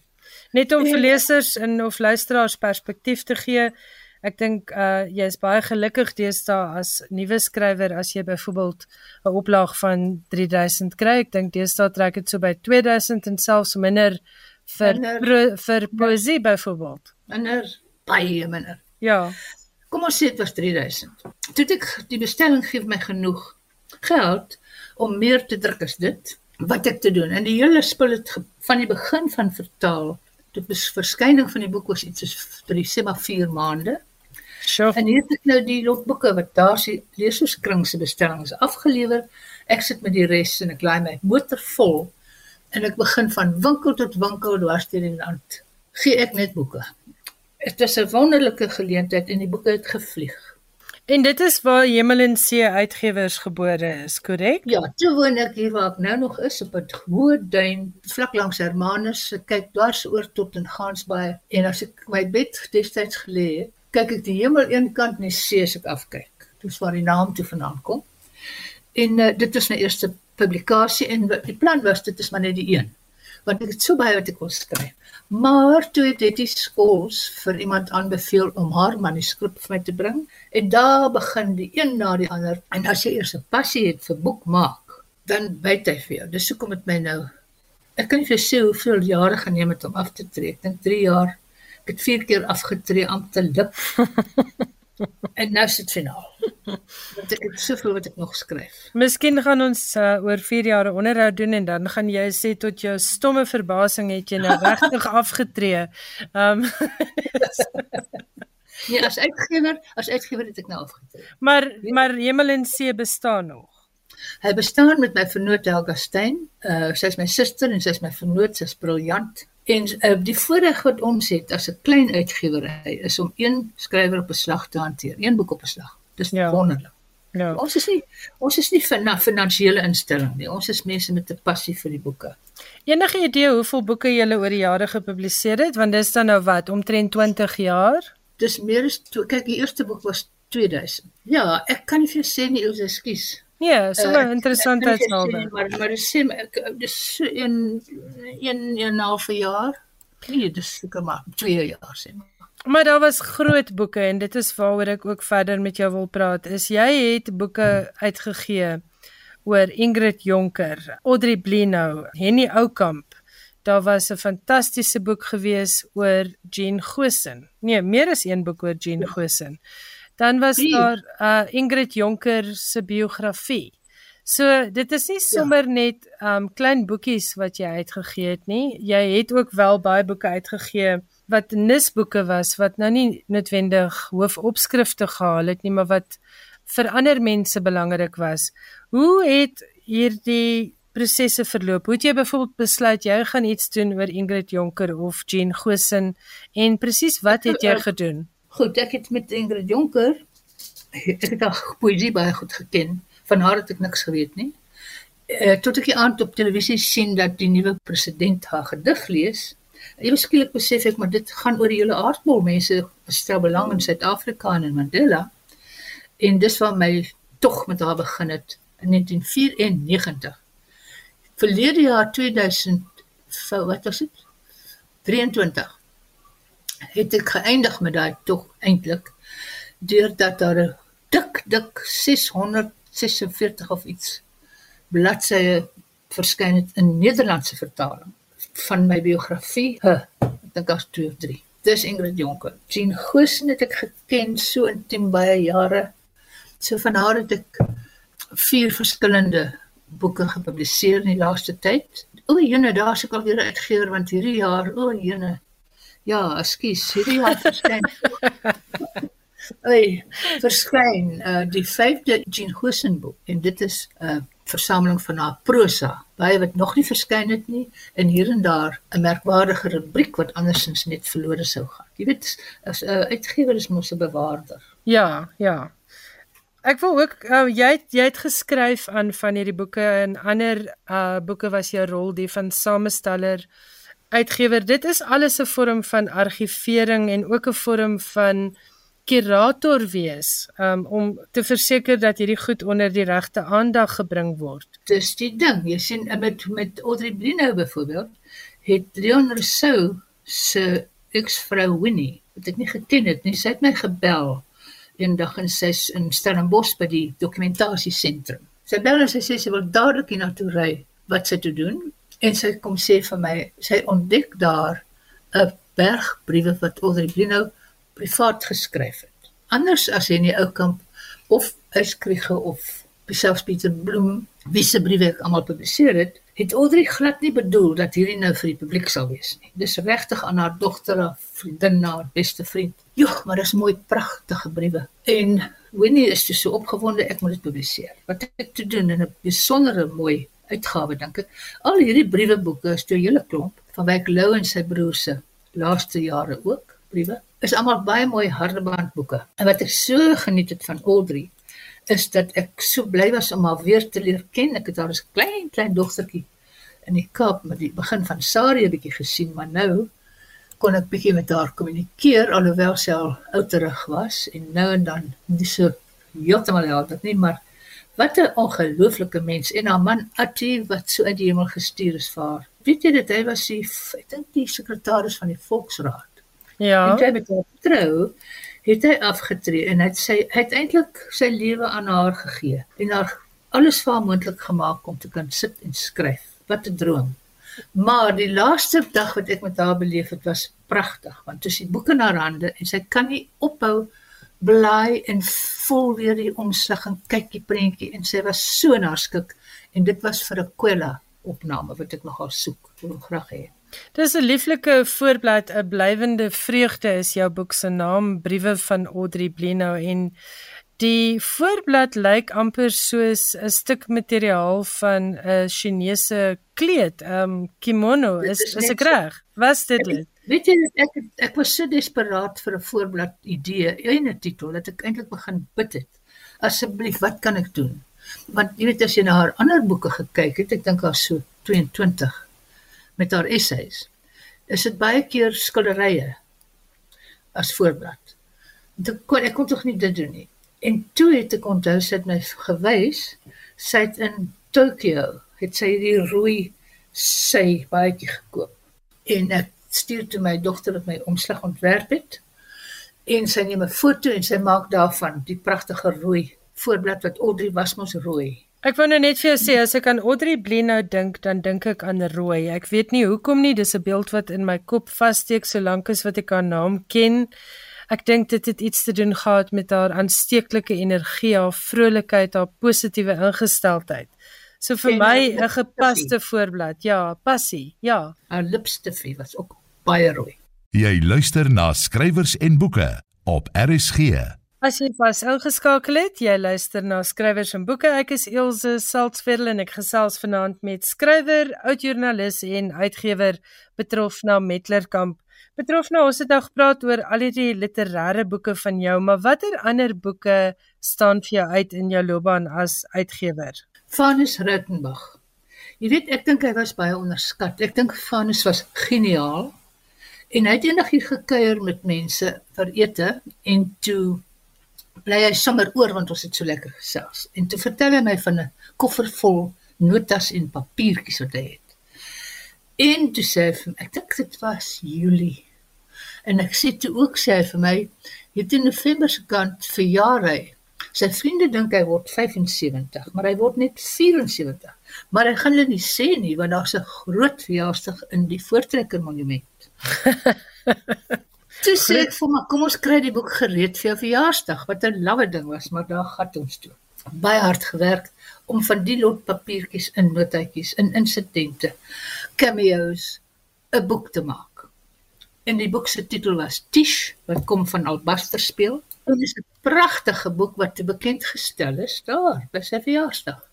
Net om vir En- lesers en of luisteraars perspektief te gee. Ek dink uh jy is baie gelukkig deesdae as nuwe skrywer as jy byvoorbeeld 'n oplaag van 3000 kry. Ek dink deesdae trek dit so by 2000 en selfs minder vir Minder. pro, vir poesie byvoorbeeld. Minder, baie minder. Ja. Kom ons sê dit was 3000. Toe ek die bestelling gee my genoeg geld om meer te druk as dit wat ek te doen. En die hele spul het van die begin van vertaal tot bes- verskyning van die boek was iets soos vir die sê maar 4 maande. Sjoe. En hier het nou die lotboeke wat daar se leserskring se bestellings afgelewer. Ek sit met die res en ek laai my motor vol en ek begin van winkel tot winkel dwars deur die land. Gee ek net boeke. dit is 'n wonderlike geleentheid en die boeke het gevlieg. En dit is waar Hemel en See Uitgewers gebore is, korrek? Ja, toe woon ek hier waar ek nou nog is op 'n hoë duin vlak langs Hermanus. Ek kyk dwars oor tot in Gansbaai en as ek my bed destyds gelê het, kyk ek die hemel een kant en die see as ek afkyk. Dis waar die naam toe vandaan kom. En uh, dit was my eerste publikasie en die plan was dit is maar net die een. Want ek het so baie wat ek wil skryf. Maar toe het dit skools vir iemand aanbeveel om haar manuskrip vir my te bring en daar begin die een na die ander en as jy eers 'n passie het vir boekmaak, dan byt hy vir jou. Dis hoekom dit my nou ek kan nie vir sê hoeveel jare geneem het om af te tree. Ek dink 3 jaar. Ek het 4 keer afgetree om te lip. en nou sit finaal. Want ek het soveel wat ek nog skryf. Miskien gaan ons uh, oor 4 jaar 'n onderhoud doen en dan gaan jy sê tot jou stomme verbasing het jy nou regtig afgetree. Ehm um, Nee, as uitgewer, as uitgewer het ek nou afgetree. Maar maar Hemel en See bestaan nog. Hy bestaan met my vernoot Helga Steyn. Uh sy is my suster en sy is my vernoot, sy's briljant. En uh, die voordeel wat ons het as 'n klein uitgewery is om een skrywer op 'n slag te hanteer, een boek op 'n slag. Dis ja. wonderlik. Ja. Ons is nie ons is nie vir 'n finansiële instelling nie. Ons is mense met 'n passie vir die boeke. Enige idee hoeveel boeke jy oor die jare gepubliseer het? Want dis dan nou wat, omtrent 20 jaar? Dis meer as kyk die eerste boek was 2000. Ja, ek kan nie vir jou sê nie, ekskuus. Ja, so 'n uh, interessantheidshalwe. Maar maar dis sê dis in een een half jaar. Nee, dis seker maar 2 jaar sê maar. Maar daar was groot boeke en dit is waaroor ek ook verder met jou wil praat. Is jy het boeke uitgegee oor Ingrid Jonker, Audrey Blino, Henny Oukamp. Daar was 'n fantastiese boek gewees oor Jean Gosen. Nee, meer as een boek oor Jean ja. Dan was Wie? daar uh Ingrid Jonker se biografie. So dit is nie ja. sommer ja. net um klein boekies wat jy uitgegee het nie. Jy het ook wel baie boeke uitgegee wat nisboeke was wat nou nie noodwendig hoofopskrifte gehaal het nie, maar wat vir ander mense belangrik was. Hoe het hierdie prosesse verloop? Hoe het jy byvoorbeeld besluit jy gaan iets doen oor Ingrid Jonker of Jean Gosen en presies wat het jy gedoen? Goed, ek het met Ingrid Jonker ek het haar poësie baie goed geken. Van haar het ek niks geweet nie. Eh tot ek die aand op televisie sien dat die nuwe president haar gedig lees, ewe skielik besef ek maar dit gaan oor die hele aardbol. Mense stel belang in Suid-Afrika en in Mandela. En dis waar my tog met haar begin het in 1994. Verlede jaar 2000 wat was dit? 23 het ek geëindig met daai tog eintlik deurdat daar 'n dik dik 646 of iets bladsye verskyn het in Nederlandse vertaling van my biografie. Huh, ek dink as 2 of 3. Dis Ingrid Jonker. Jean Goosen het ek geken so intiem baie jare. So van haar het ek vier verskillende boeke gepubliseer in die laaste tyd. O, jene, daar's ek al weer uitgegewer want hierdie jaar, o, jene, Ja, ekskuus, hierdie jaar verskyn. Ey, verskyn uh die 5de Jean Gosen boek en dit is 'n uh, versameling van haar prosa, baie wat nog nie verskyn het nie en hier en daar 'n merkwaardige rubriek wat andersins net verlore sou gaan. Jy weet, as 'n uh, uitgewer is mos 'n bewaarder. Ja, ja. Ek wil ook uh, jy het, jy het geskryf aan van hierdie boeke en ander uh boeke was jou rol die van samesteller uitgewer. Dit is alles 'n vorm van argivering en ook 'n vorm van kurator wees um, om te verseker dat hierdie goed onder die regte aandag gebring word. Dis die ding. Jy sien met met Audrey Blino byvoorbeeld het Leon Rousseau se eksvrou Winnie, wat ek nie geken het nie, sy het my gebel eendag en sy's in Stellenbosch by die dokumentasiesentrum. Sy bel en sy sê sy wil dadelik hiernatoe ry. Wat sy toe doen? En sy kom sê vir my sy ontdek daar 'n berg briewe wat Audrey Blino privaat geskryf het. Anders as in die ou kamp of Uitskrige of selfs Pieter Bloem wie se briewe ek almal publiseer het, het Audrey glad nie bedoel dat hierdie nou vir die publiek sal wees nie. Dis regtig aan haar dogter, haar vriendin, haar beste vriend. Joh, maar dis mooi pragtige briewe. En Winnie is so opgewonde ek moet dit publiseer. Wat ek te doen in 'n besondere mooi uitgawe dink ek. Al hierdie brieweboeke is toe 'n hele klomp van Wyk Lou en sy broer se laaste jare ook briewe. is almal baie mooi hardebandboeke. En wat ek so geniet het van Audrey is dat ek so bly was om haar weer te leer ken. Ek het haar as klein klein dogtertjie in die Kaap met die begin van Sarie 'n bietjie gesien, maar nou kon ek bietjie met haar kommunikeer alhoewel sy al outerig was en nou en dan nie so heeltemal helder nie, maar wat 'n ongelooflike mens en haar man Attie wat so uit die hemel gestuur is vir haar. Weet jy dat hy was die ek dink die sekretaris van die Volksraad. Ja. En sy het haar trou het hy afgetree en hy het sy hy het eintlik sy lewe aan haar gegee en haar alles vir haar moontlik gemaak om te kan sit en skryf. Wat 'n droom. Maar die laaste dag wat ek met haar beleef het was pragtig want tussen die boeke in haar hande en sy kan nie ophou blaai en voel weer die omslag en kyk die prentjie en sy was so naskik en dit was vir 'n Kwela opname wat ek nogal soek wil graag hê. Dis 'n lieflike voorblad, 'n blywende vreugde is jou boek se naam, Briewe van Audrey Blenow en die voorblad lyk amper soos 'n stuk materiaal van 'n Chinese kleed, um kimono, is is, is ek reg? Was dit dit? Weet jy ek ek was so desperaat vir 'n voorblad idee en 'n titel dat ek eintlik begin bid het. Asseblief, wat kan ek doen? Want jy weet as jy na haar ander boeke gekyk het, ek dink haar so 22 met haar essays. Is dit baie keer skilderye as voorblad. Ek kon ek kon tog nie dit doen nie. En toe het ek onthou sy het my gewys, sy het in Tokio het sy hierdie rooi sy baadjie gekoop. En ek stuur toe my dogter wat my omslag ontwerp het. En sy neem 'n foto en sy maak daarvan die pragtige rooi voorblad wat Audrey was mos rooi. Ek wou nou net vir jou sê as ek aan Audrey Blenow dink, dan dink ek aan rooi. Ek weet nie hoekom nie, dis 'n beeld wat in my kop vassteek solank as wat ek haar naam ken. Ek dink dit het iets te doen gehad met haar aansteeklike energie, haar vrolikheid, haar positiewe ingesteldheid. So vir En my 'n gepaste voorblad. Ja, passie. Ja. Haar lipstifie was ook baie rooi. Jy luister na skrywers en boeke op RSG. As jy pas ingeskakel het, jy luister na skrywers en boeke. Ek is Elsje Saltzveld en ek gesels vanaand met skrywer, oudjoernalis en uitgewer Betrofna Metlerkamp. Betrofna, ons het nou gepraat oor al hierdie literêre boeke van jou, maar watter ander boeke staan vir jou uit in jou loopbaan as uitgewer? Vanus Rittenbach. Jy weet, ek dink hy was baie onderskat. Ek dink Vanus was geniaal. En hy het eendag hier gekuier met mense vir ete en toe bly hy sommer oor want ons het so lekker gesels. En toe vertel hy my van 'n koffer vol notas en papiertjies wat hy het. En toe sê hy vir my, ek dink dit was Julie. En ek sê toe ook sê hy vir my, het in November se kant verjaar hy. Sy vriende dink hy word 75, maar hy word net 74. Maar hy gaan hulle nie sê nie want daar's 'n groot verjaarsdag in die Voortrekker Monument. Toe sê ek vir my, kom ons kry die boek gereed vir jou verjaarsdag. Wat 'n lawwe ding was, maar daar gat ons toe. Baie hard gewerk om van die lot papiertjies in notaatjies, in insidente, cameos 'n boek te maak. En die boek se titel was Tish, wat kom van Albaster speel. Dit is 'n pragtige boek wat te bekend gestel is daar by sy verjaarsdag.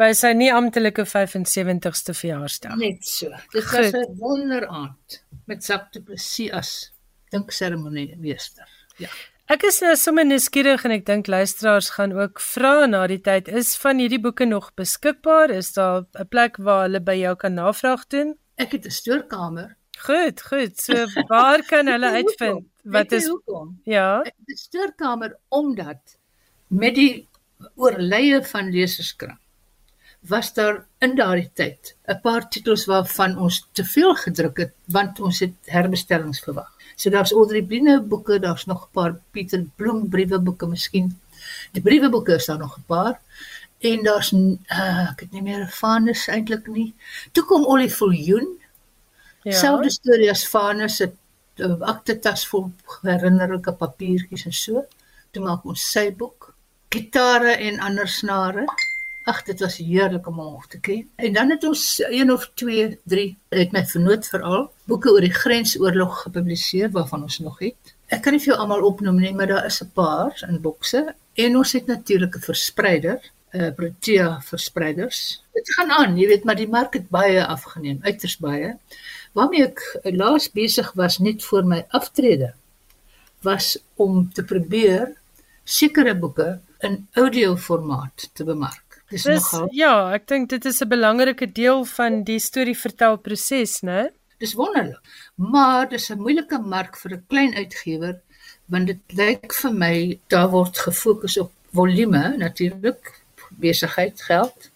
By sy nie amptelike 75ste verjaarsdag. Net so. Dit was 'n wonderaand met du Plessis as dink seremoniemeester. Ja. Ek is nou sommer nuuskierig en ek dink luisteraars gaan ook vra na die tyd is van hierdie boeke nog beskikbaar? Is daar 'n plek waar hulle by jou kan navraag doen? Ek het 'n stoorkamer. Goed, goed. So waar kan hulle uitvind wat is hoekom? Ja. 'n stoorkamer omdat met die oorleye van leserskrant was daar in daardie tyd 'n paar titels waarvan ons te veel gedruk het want ons het herbestellings verwag. So daar's Audrey Bline boeke, daar's nog 'n paar Pieter Bloem brieweboeke miskien. Die brieweboeke is daar nog 'n paar. En daar's uh, ek het nie meer Vanus eintlik nie. Toe kom Ollie Viljoen. Ja. Selfde storie as Vanus se uh, aktetas vol herinnerlike papiertjies en so. Toe maak ons sy boek, gitare en ander snare. Ag, dit was heerlik om hom te ken. En dan het ons een of twee, drie, het my vernoot veral boeke oor die grensoorlog gepubliseer waarvan ons nog het. Ek kan nie vir jou almal opnoem nie, maar daar is 'n paar in bokse en ons het natuurlik 'n verspreider, 'n uh, Protea verspreiders. Dit gaan aan, jy weet, maar die mark het baie afgeneem, uiters baie. Waarmee ek laas besig was net voor my aftrede was om te probeer sekere boeke in audioformaat te bemark. Dis, dis nogal Ja, ek dink dit is 'n belangrike deel van die storievertelproses, né? Dis wonderlik. Maar dis 'n moeilike mark vir 'n klein uitgewer want dit lyk vir my daar word gefokus op volume natuurlik besigheid geld.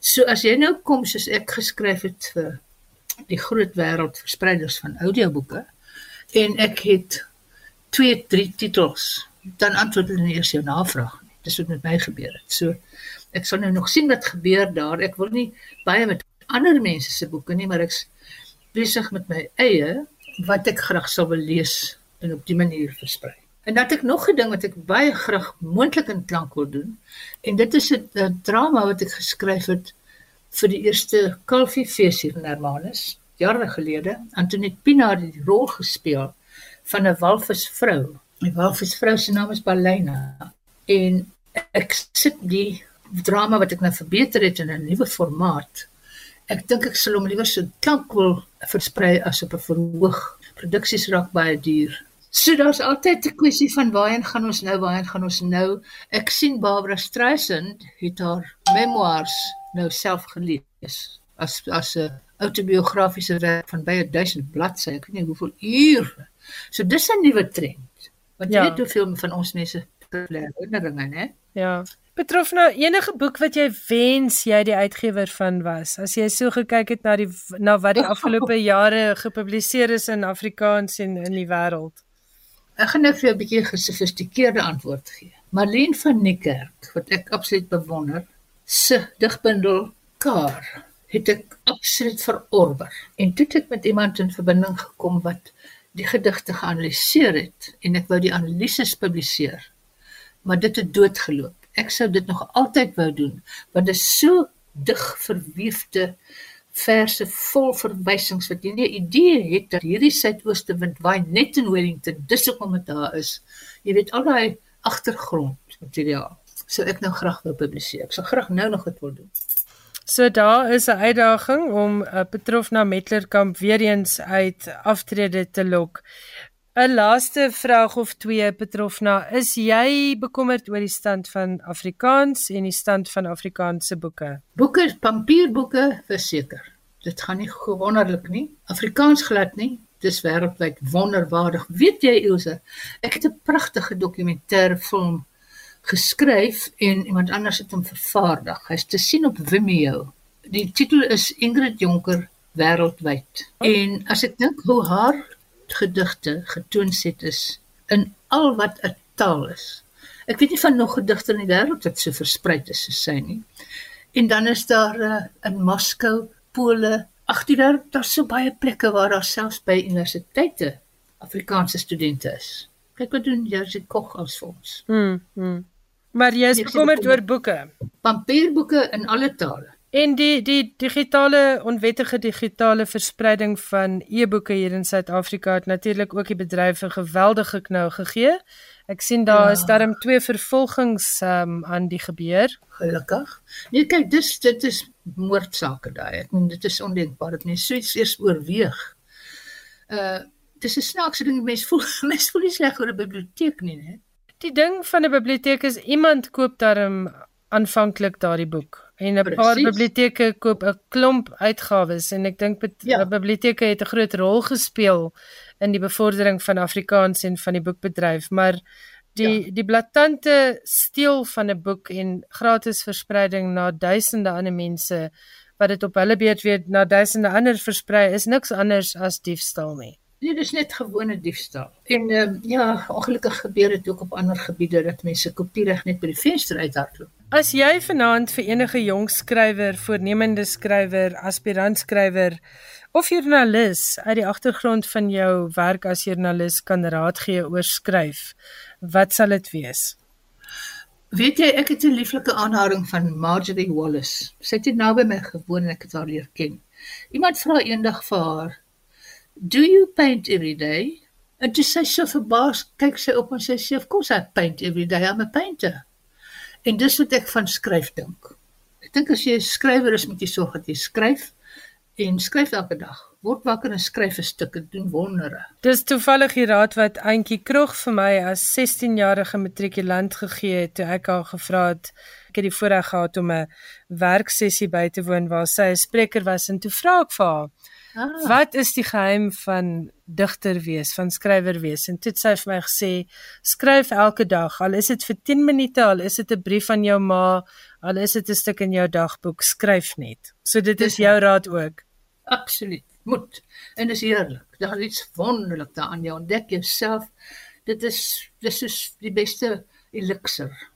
So as jy nou kom soos ek geskryf het vir die groot wêreld verspreiders van audioboeke en ek het 2 3 titels dan antwoord hulle nie eers jou navraag nie. Dis wat met my gebeur het. So ek sal nou nog sien wat gebeur daar. Ek wil nie baie met ander mense se boeke nie, maar ek's besig met my eie wat ek graag sou wil lees en op die manier versprei. En dan het ek nog 'n ding wat ek baie graag moontlik in klank wil doen. En dit is 'n drama wat ek geskryf het vir die eerste Kalfie fees hier in Hermanus jare gelede. Antoinette Pinaar het die rol gespeel van 'n walvisvrou My walvisvrou se naam is Balena en ek sit die drama wat ek nou verbeter het in 'n nuwe formaat. Ek dink ek sal hom liewer so klank wil versprei as op 'n verhoog. Produksies raak baie duur. So daar's altyd 'n kwessie van waarheen gaan ons nou, waarheen gaan ons nou? Ek sien Barbara Streisand het haar memoirs nou self gelees as as 'n autobiografiese werk van baie duisend bladsye. Ek weet nie hoeveel ure. So dis 'n nuwe trend. Want jy ja. weet hoeveel van ons mense herinneringe, né? Ja. Betrof nou enige boek wat jy wens jy die uitgewer van was. As jy so gekyk het na die na wat die afgelope jare gepubliseer is in Afrikaans en in die wêreld. Ek gaan nou vir jou 'n bietjie gesofistikeerde antwoord gee. Marlene van Niekerk, wat ek absoluut bewonder, se digbundel Kar het ek absoluut verorber. En toe het ek met iemand in verbinding gekom wat die gedigte geanaliseer het en ek wou die analises publiseer. Maar dit het doodgeloop. Ek sou dit nog altyd wou doen want dit is so dig verweefde verse vol verwysings wat jy nie 'n idee het dat hierdie suidooste wind waai net in Wellington dis hoekom dit daar is. Jy weet al daai agtergrond materiaal. So ek nou graag wou publiseer. Ek sal graag nou nog dit wil doen. So daar is 'n uitdaging om uh, eh, Petrofna Metlerkamp weer eens uit aftrede te lok. 'n Laaste vraag of twee Petrofna, is jy bekommerd oor die stand van Afrikaans en die stand van Afrikaanse boeke? Boeke, papierboeke, verseker. Dit gaan nie gewonderlik nie. Afrikaans glad nie. Dis wêreldwyd wonderbaarlik. Weet jy Ilse, ek het 'n pragtige dokumentêre film geskryf en iemand anders het hom vervaardig. Hy's te sien op Vimeo. Die titel is Ingrid Jonker wêreldwyd. En as ek dink hoe haar gedigte getoonset is in al wat 'n taal is. Ek weet nie van nog gedigte in die wêreld wat so versprei is soos sy nie. En dan is daar uh, in Moskou, Pole, ag die wêreld, daar's so baie plekke waar daar selfs by universiteite Afrikaanse studente is. Kyk wat doen Jerzy Koch as vir ons. Mm. mm. Maar jy is bekommerd oor boeke. Papierboeke in alle tale. En die die digitale onwettige digitale verspreiding van e-boeke hier in Suid-Afrika het natuurlik ook die bedryf 'n geweldige knou gegee. Ek sien daar ja. is darm twee vervolgings um, aan die gebeur. Gelukkig. Nee, kyk, dis dit is moordsake daai. Ek meen dit is ondenkbaar dat mense so iets eers oorweeg. Uh dis 'n snaakse ding mense voel mense voel nie sleg oor 'n biblioteek nie, hè. Die ding van 'n biblioteek is iemand koop daarom aanvanklik daardie boek en 'n paar biblioteke koop 'n klomp uitgawes en ek dink ja. biblioteke het 'n groot rol gespeel in die bevordering van Afrikaans en van die boekbedryf maar die ja. die blaatante steel van 'n boek en gratis verspreiding na duisende ander mense wat dit op hulle beurt weer na duisende ander versprei is niks anders as diefstal nie Nee, dis net gewone diefstal. En ehm uh, ja, ongelukkig gebeur dit ook op ander gebiede dat mense kopiereg net by die venster uithardloop. As jy vanaand vir enige jong skrywer, voornemende skrywer, aspirant skrywer of joernalis uit die agtergrond van jou werk as joernalis kan raad gee oor skryf, wat sal dit wees? Weet jy, ek het 'n lieflike aanharing van Marjorie Wallace. Sy het nou by my gewoon en ek het haar leer ken. Iemand vra eendag vir haar do you paint every day? En sy so verbaas, kyk sy op en sy sê, of course I paint every day, I'm a painter. En dis wat ek van skryf dink. Ek dink as jy 'n skrywer is, moet jy sorg dat jy skryf en skryf elke dag. Word wakker en skryf 'n stuk en doen wondere. Dis toevallig die raad wat Auntie Krog vir my as 16-jarige matrikulant gegee het toe ek haar gevra het ek het die voorreg gehad om 'n werksessie by te woon waar sy 'n spreker was en toe vra ek vir haar Ah. Wat is die geheim van digter wees, van skrywer wees? En dit sê vir my gesê, skryf elke dag, al is dit vir 10 minute, al is dit 'n brief van jou ma, al is dit 'n stuk in jou dagboek, skryf net. So dit is jou raad ook. Absoluut. Moet. En is heerlik. Daar is iets wonderlik daaraan. Jy ontdek jouself. Dit is dis is die beste elixir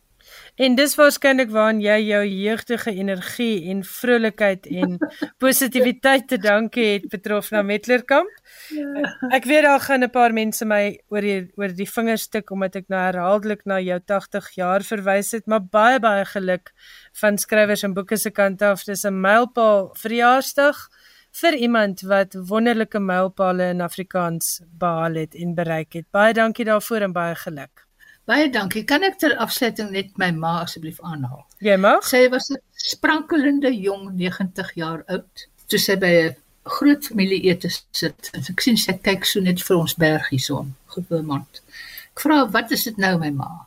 En dis waarskynlik waaraan jy jou jeugdige energie en vrolikheid en positiwiteit te danke het betrof na Metlerkamp. Ja. Ek weet daar gaan 'n paar mense my oor die oor die vingerstuk omdat ek nou herhaaldelik na jou 80 jaar verwys het, maar baie baie geluk van skrywers en boeke se kant af. Dis 'n mylpaal verjaarsdag vir iemand wat wonderlike mylpaale in Afrikaans behaal het en bereik het. Baie dankie daarvoor en baie geluk. Baie dankie. Kan ek ter afsluiting net my ma asseblief aanhaal? Jy mag. Sy was 'n sprankelende jong 90 jaar oud. Toe sy by 'n groot familie ete sit. En ek sien sy kyk so net vir ons bergie son, gewooond. Ek vra, "Wat is dit nou, my ma?"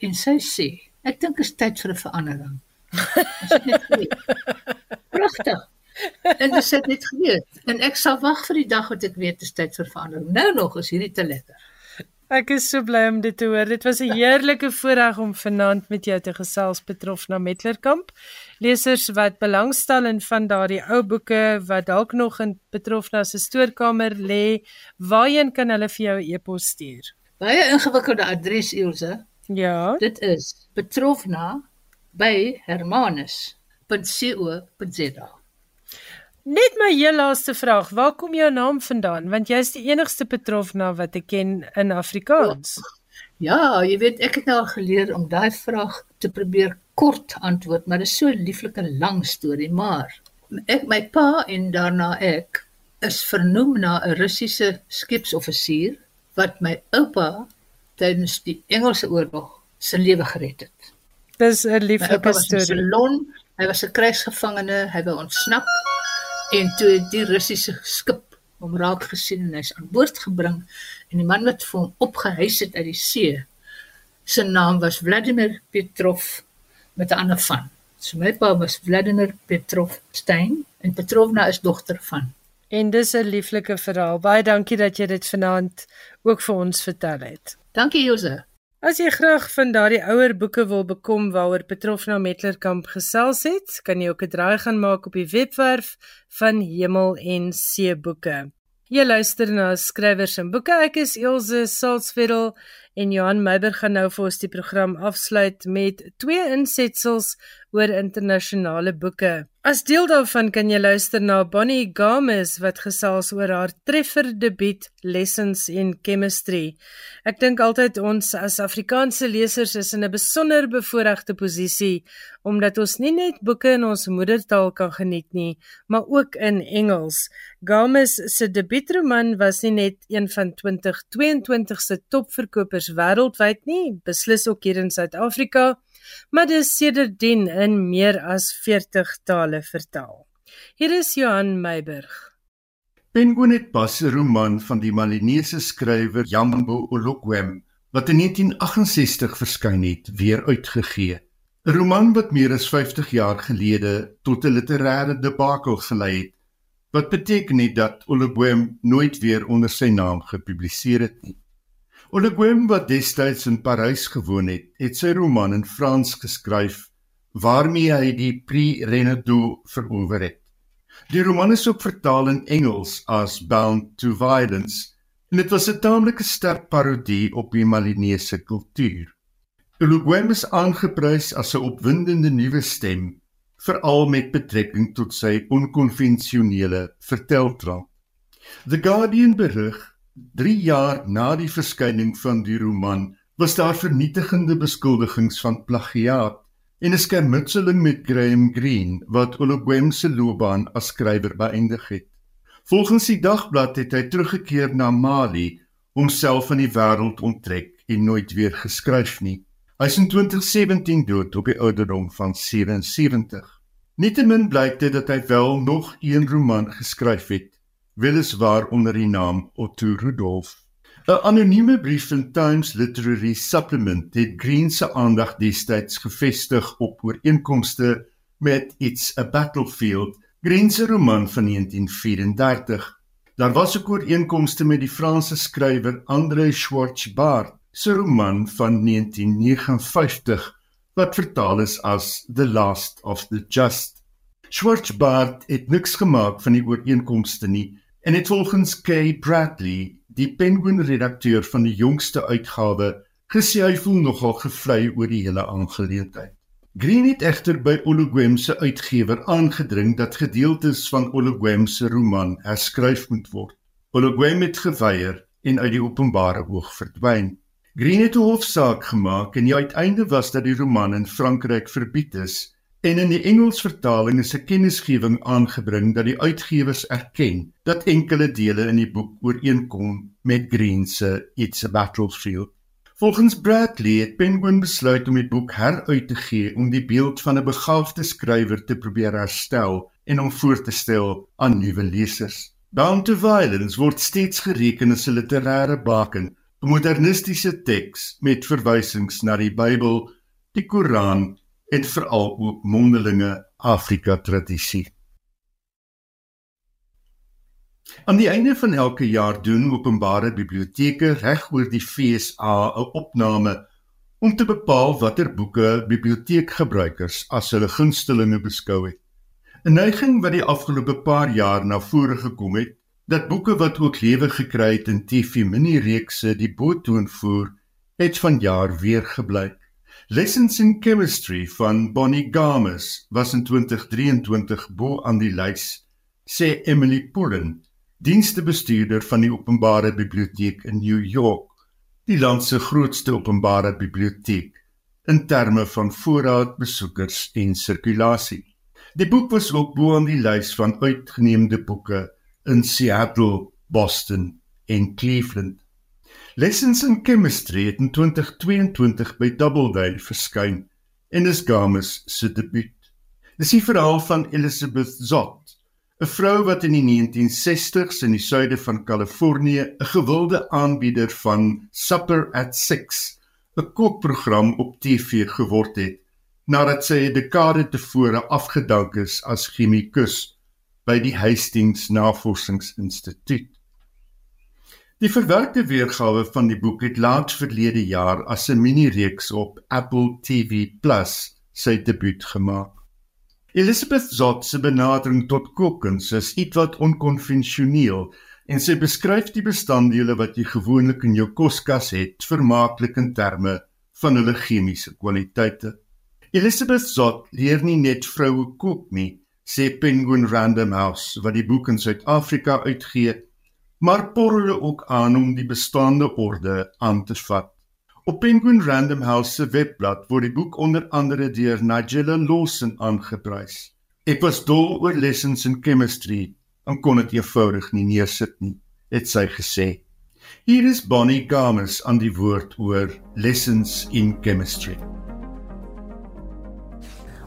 En sy sê, "Ek dink dit is tyd vir 'n verandering." Pragtig. En dis net geweet. En ek sal wag vir die dag wat ek weet dit is tyd vir verandering. Nou nog is hierdie te lekker. Ek is so bly om dit te hoor. Dit was 'n heerlike voorreg om vanaand met jou te gesels betrof na Metlerkamp. Lesers wat belangstel in van daardie ou boeke wat dalk nog in betrof na se stoorkamer lê, waarheen kan hulle vir jou 'n e e-pos stuur? Baie ingewikkelde adres Ilse. Ja. Dit is betrofna by hermanus.co.za. Net my heel laaste vraag, waar kom jou naam vandaan? Want jy is die enigste betrofna wat ek ken in Afrikaans. Ja, jy weet ek het nou al geleer om daai vraag te probeer kort antwoord, maar dit is so 'n lieflike lang storie, maar ek my pa en daarna ek is vernoem na 'n Russiese skipsoffisier wat my oupa tydens die Engelse oorlog se lewe gered het. Dis 'n lieflike storie. Hy was 'n krygsgevangene, hy wou ontsnap En toe het die Russiese skip hom raak gesien en hy's aan boord gebring en die man wat vir hom opgehuis het uit die see se naam was Vladimir Petrov met 'n ander van. So my pa was Vladimir Petrov Stein en Petrovna is dogter van. En dis 'n lieflike verhaal. Baie dankie dat jy dit vanaand ook vir ons vertel het. Dankie Jose. As jy graag van daardie ouer boeke wil bekom waaroor Petrofna Metlerkamp gesels het, kan jy ook 'n draai gaan maak op die webwerf van Hemel en See Boeke. Jy luister na skrywers en boeke. Ek is Elsje Salzwetel en Johan Meiber gaan nou vir ons die program afsluit met twee insetsels oor internasionale boeke. As deel daarvan kan jy luister na Bonnie Games wat gesels oor haar treffer debuut Lessons in Chemistry. Ek dink altyd ons as Afrikaanse lesers is in 'n besonder bevoordeelde posisie omdat ons nie net boeke in ons moedertaal kan geniet nie, maar ook in Engels. Games se debuutroman was nie net een van 2022 se topverkopers wêreldwyd nie, beslis ook hier in Suid-Afrika maar dit is sedertdien in meer as 40 tale vertaal. Hier is Johan Meiburg. Penguin het pas 'n roman van die Malinese skrywer Jambo Olokwem wat in 1968 verskyn het, weer uitgegee. 'n Roman wat meer as 50 jaar gelede tot 'n literêre debakel gelei het, wat beteken het dat Olokwem nooit weer onder sy naam gepubliseer het nie. Oleguem wat destyds in Parys gewoon het, het sy roman in Frans geskryf waarmee hy die Prix Renaudot verower het. Die roman is ook vertaal in Engels as Bound to Violence en dit was 'n taamlike sterk parodie op die Malinese kultuur. Oleguem is aangeprys as 'n opwindende nuwe stem, veral met betrekking tot sy onkonvensionele verteltrand. The Guardian berig 3 jaar na die verskyning van die roman was daar vernietigende beskuldigings van plagiaat en 'n skermutseling met Graham Greene wat Ologwem se loopbaan as skrywer beëindig het. Volgens die dagblad het hy teruggekeer na Mali, homself van die wêreld onttrek en nooit weer geskryf nie. Hy is in 2017 dood op die ouderdom van 77. Nietemin blyk dit dat hy wel nog een roman geskryf het, weliswaar onder die naam Otto Rudolf. 'n Anonieme brief in Times Literary Supplement het Green se aandag destyds gefestig op ooreenkomste met It's a Battlefield, Green se roman van 1934. Daar was ook ooreenkomste met die Franse skrywer André Schwartz-Bart se roman van 1959 wat vertaal is as The Last of the Just. Schwartz-Bart het niks gemaak van die ooreenkomste nie en het volgens Kay Bradley, die Penguin redakteur van die jongste uitgawe, gesê hy voel nogal gevlei oor die hele aangeleentheid. Green het egter by Olugwem se uitgewer aangedring dat gedeeltes van Olugwem se roman herskryf moet word. Olugwem het geweier en uit die openbare oog verdwyn. Green het 'n hofsaak gemaak en die uiteinde was dat die roman in Frankryk verbied is en in die Engels vertaling is 'n kennisgewing aangebring dat die uitgewers erken dat enkele dele in die boek ooreenkom met Green se It's a Battlefield. Volgens Bradley het Penguin besluit om die boek heruit te gee om die beeld van 'n begaafde skrywer te probeer herstel en om voor te stel aan nuwe lesers. Bound to Violence word steeds gereken as 'n literêre baken 'n modernistiese teks met verwysings na die Bybel, die Koran en veral ook mondelinge Afrika tradisie. Aan die einde van elke jaar doen openbare biblioteke reg oor die FSA 'n opname om te bepaal watter boeke biblioteekgebruikers as hulle gunstelinge beskou het. 'n Neiging wat die afgelope paar jaar na vore gekom het, dat boeke wat ook lewe gekry het in TV minireekse die boetoon voer, het vanjaar weer gebleik. Lessons in Chemistry van Bonnie Games was in 2023 bo aan die lys, sê Emily Pullen, dienstebestuurder van die Openbare Biblioteek in New York, die land se grootste openbare biblioteek in terme van voorraad besoekers en sirkulasie. Die boek was ook bo aan die lys van uitgeneemde boeke in Seattle, Boston en Cleveland. Lessons in Chemistry het in 2022 by Doubleday verskyn en is Games se debuut. Dis die verhaal van Elizabeth Zott, 'n vrou wat in die 1960s in die suide van Kalifornië 'n gewilde aanbieder van Supper at 6, 'n kookprogram op TV geword het nadat sy 'n dekade tevore afgedank is as chemikus by die Hastings Navorsingsinstituut. Die verwerkte weergawe van die boek het laat verlede jaar as 'n minireeks op Apple TV Plus sy debuut gemaak. Elizabeth Zott se benadering tot kookkuns is ietwat onkonvensioneel en sy beskryf die bestanddele wat jy gewoonlik in jou koskas het vermaaklik in terme van hulle chemiese kwaliteite. Elizabeth Zott leer nie net vroue kook nie, sê Penguin Random House wat die boek in Suid-Afrika uitgee, maar porre ook aan om die bestaande orde aan te vat. Op Penguin Random House se webblad word die boek onder andere deur Nigella Lawson aangeprys. Ek was dol oor lessons in chemistry en kon dit eenvoudig nie neersit nie, het sy gesê. Hier is Bonnie Games aan die woord oor lessons in chemistry.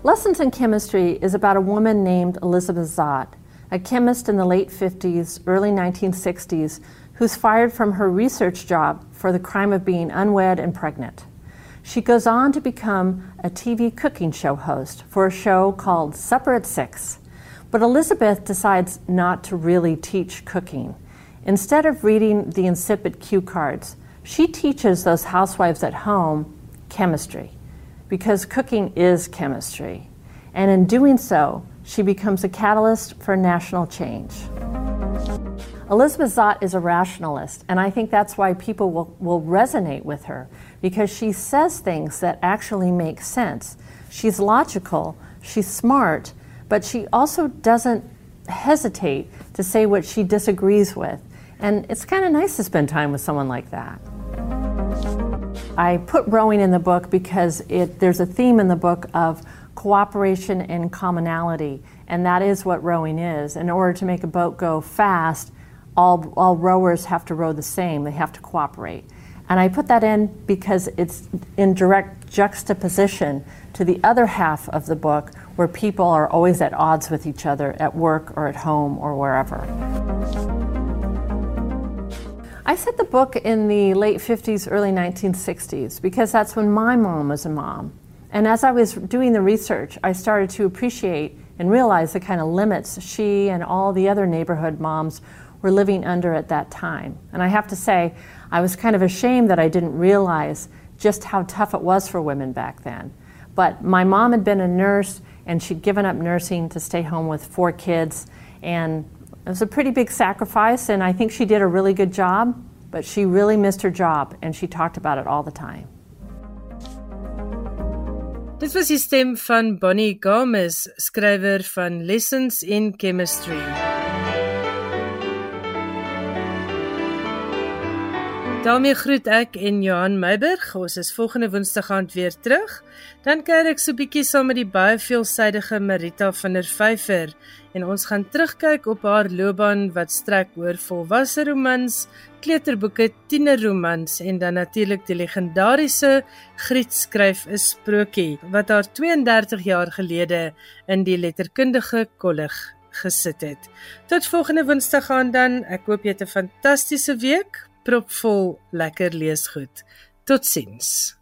Lessons in Chemistry is about a woman named Elizabeth Zott, a chemist in the late 50s, early 1960s, who's fired from her research job for the crime of being unwed and pregnant. She goes on to become a TV cooking show host for a show called Supper at Six. But Elizabeth decides not to really teach cooking. Instead of reading the insipid cue cards, she teaches those housewives at home chemistry because cooking is chemistry. And in doing so, she becomes a catalyst for national change. Elizabeth Zott is a rationalist, and I think that's why people will, will resonate with her because she says things that actually make sense. She's logical, she's smart, but she also doesn't hesitate to say what she disagrees with. And it's kind of nice to spend time with someone like that. I put rowing in the book because it, there's a theme in the book of cooperation and commonality, and that is what rowing is. In order to make a boat go fast, all, all rowers have to row the same, they have to cooperate. And I put that in because it's in direct juxtaposition to the other half of the book where people are always at odds with each other at work or at home or wherever. I set the book in the late 50s, early 1960s because that's when my mom was a mom. And as I was doing the research, I started to appreciate and realize the kind of limits she and all the other neighborhood moms were living under at that time. And I have to say, I was kind of ashamed that I didn't realize just how tough it was for women back then. But my mom had been a nurse and she'd given up nursing to stay home with four kids. And it was a pretty big sacrifice, and I think she did a really good job, but she really missed her job and she talked about it all the time. Dit was die stem van Bonnie Gomez, skrywer van Lessons in Chemistry. daarmee groet ek en Johan Meiburg. Ons is volgende Woensdag aand weer terug. Dan kyk ek so bietjie saam met die baie veelsidige Marita van der Vyver en ons gaan terugkyk op haar loopbaan wat strek oor volwasse romans, kleuterboeke, tienerromans en dan natuurlik die legendariese Griet skryf 'n sprokie wat haar 32 jaar gelede in die letterkundige kollig gesit het. Tot volgende Woensdag aan dan. Ek hoop jy het 'n fantastiese week propvol lekker leesgoed. Totsiens.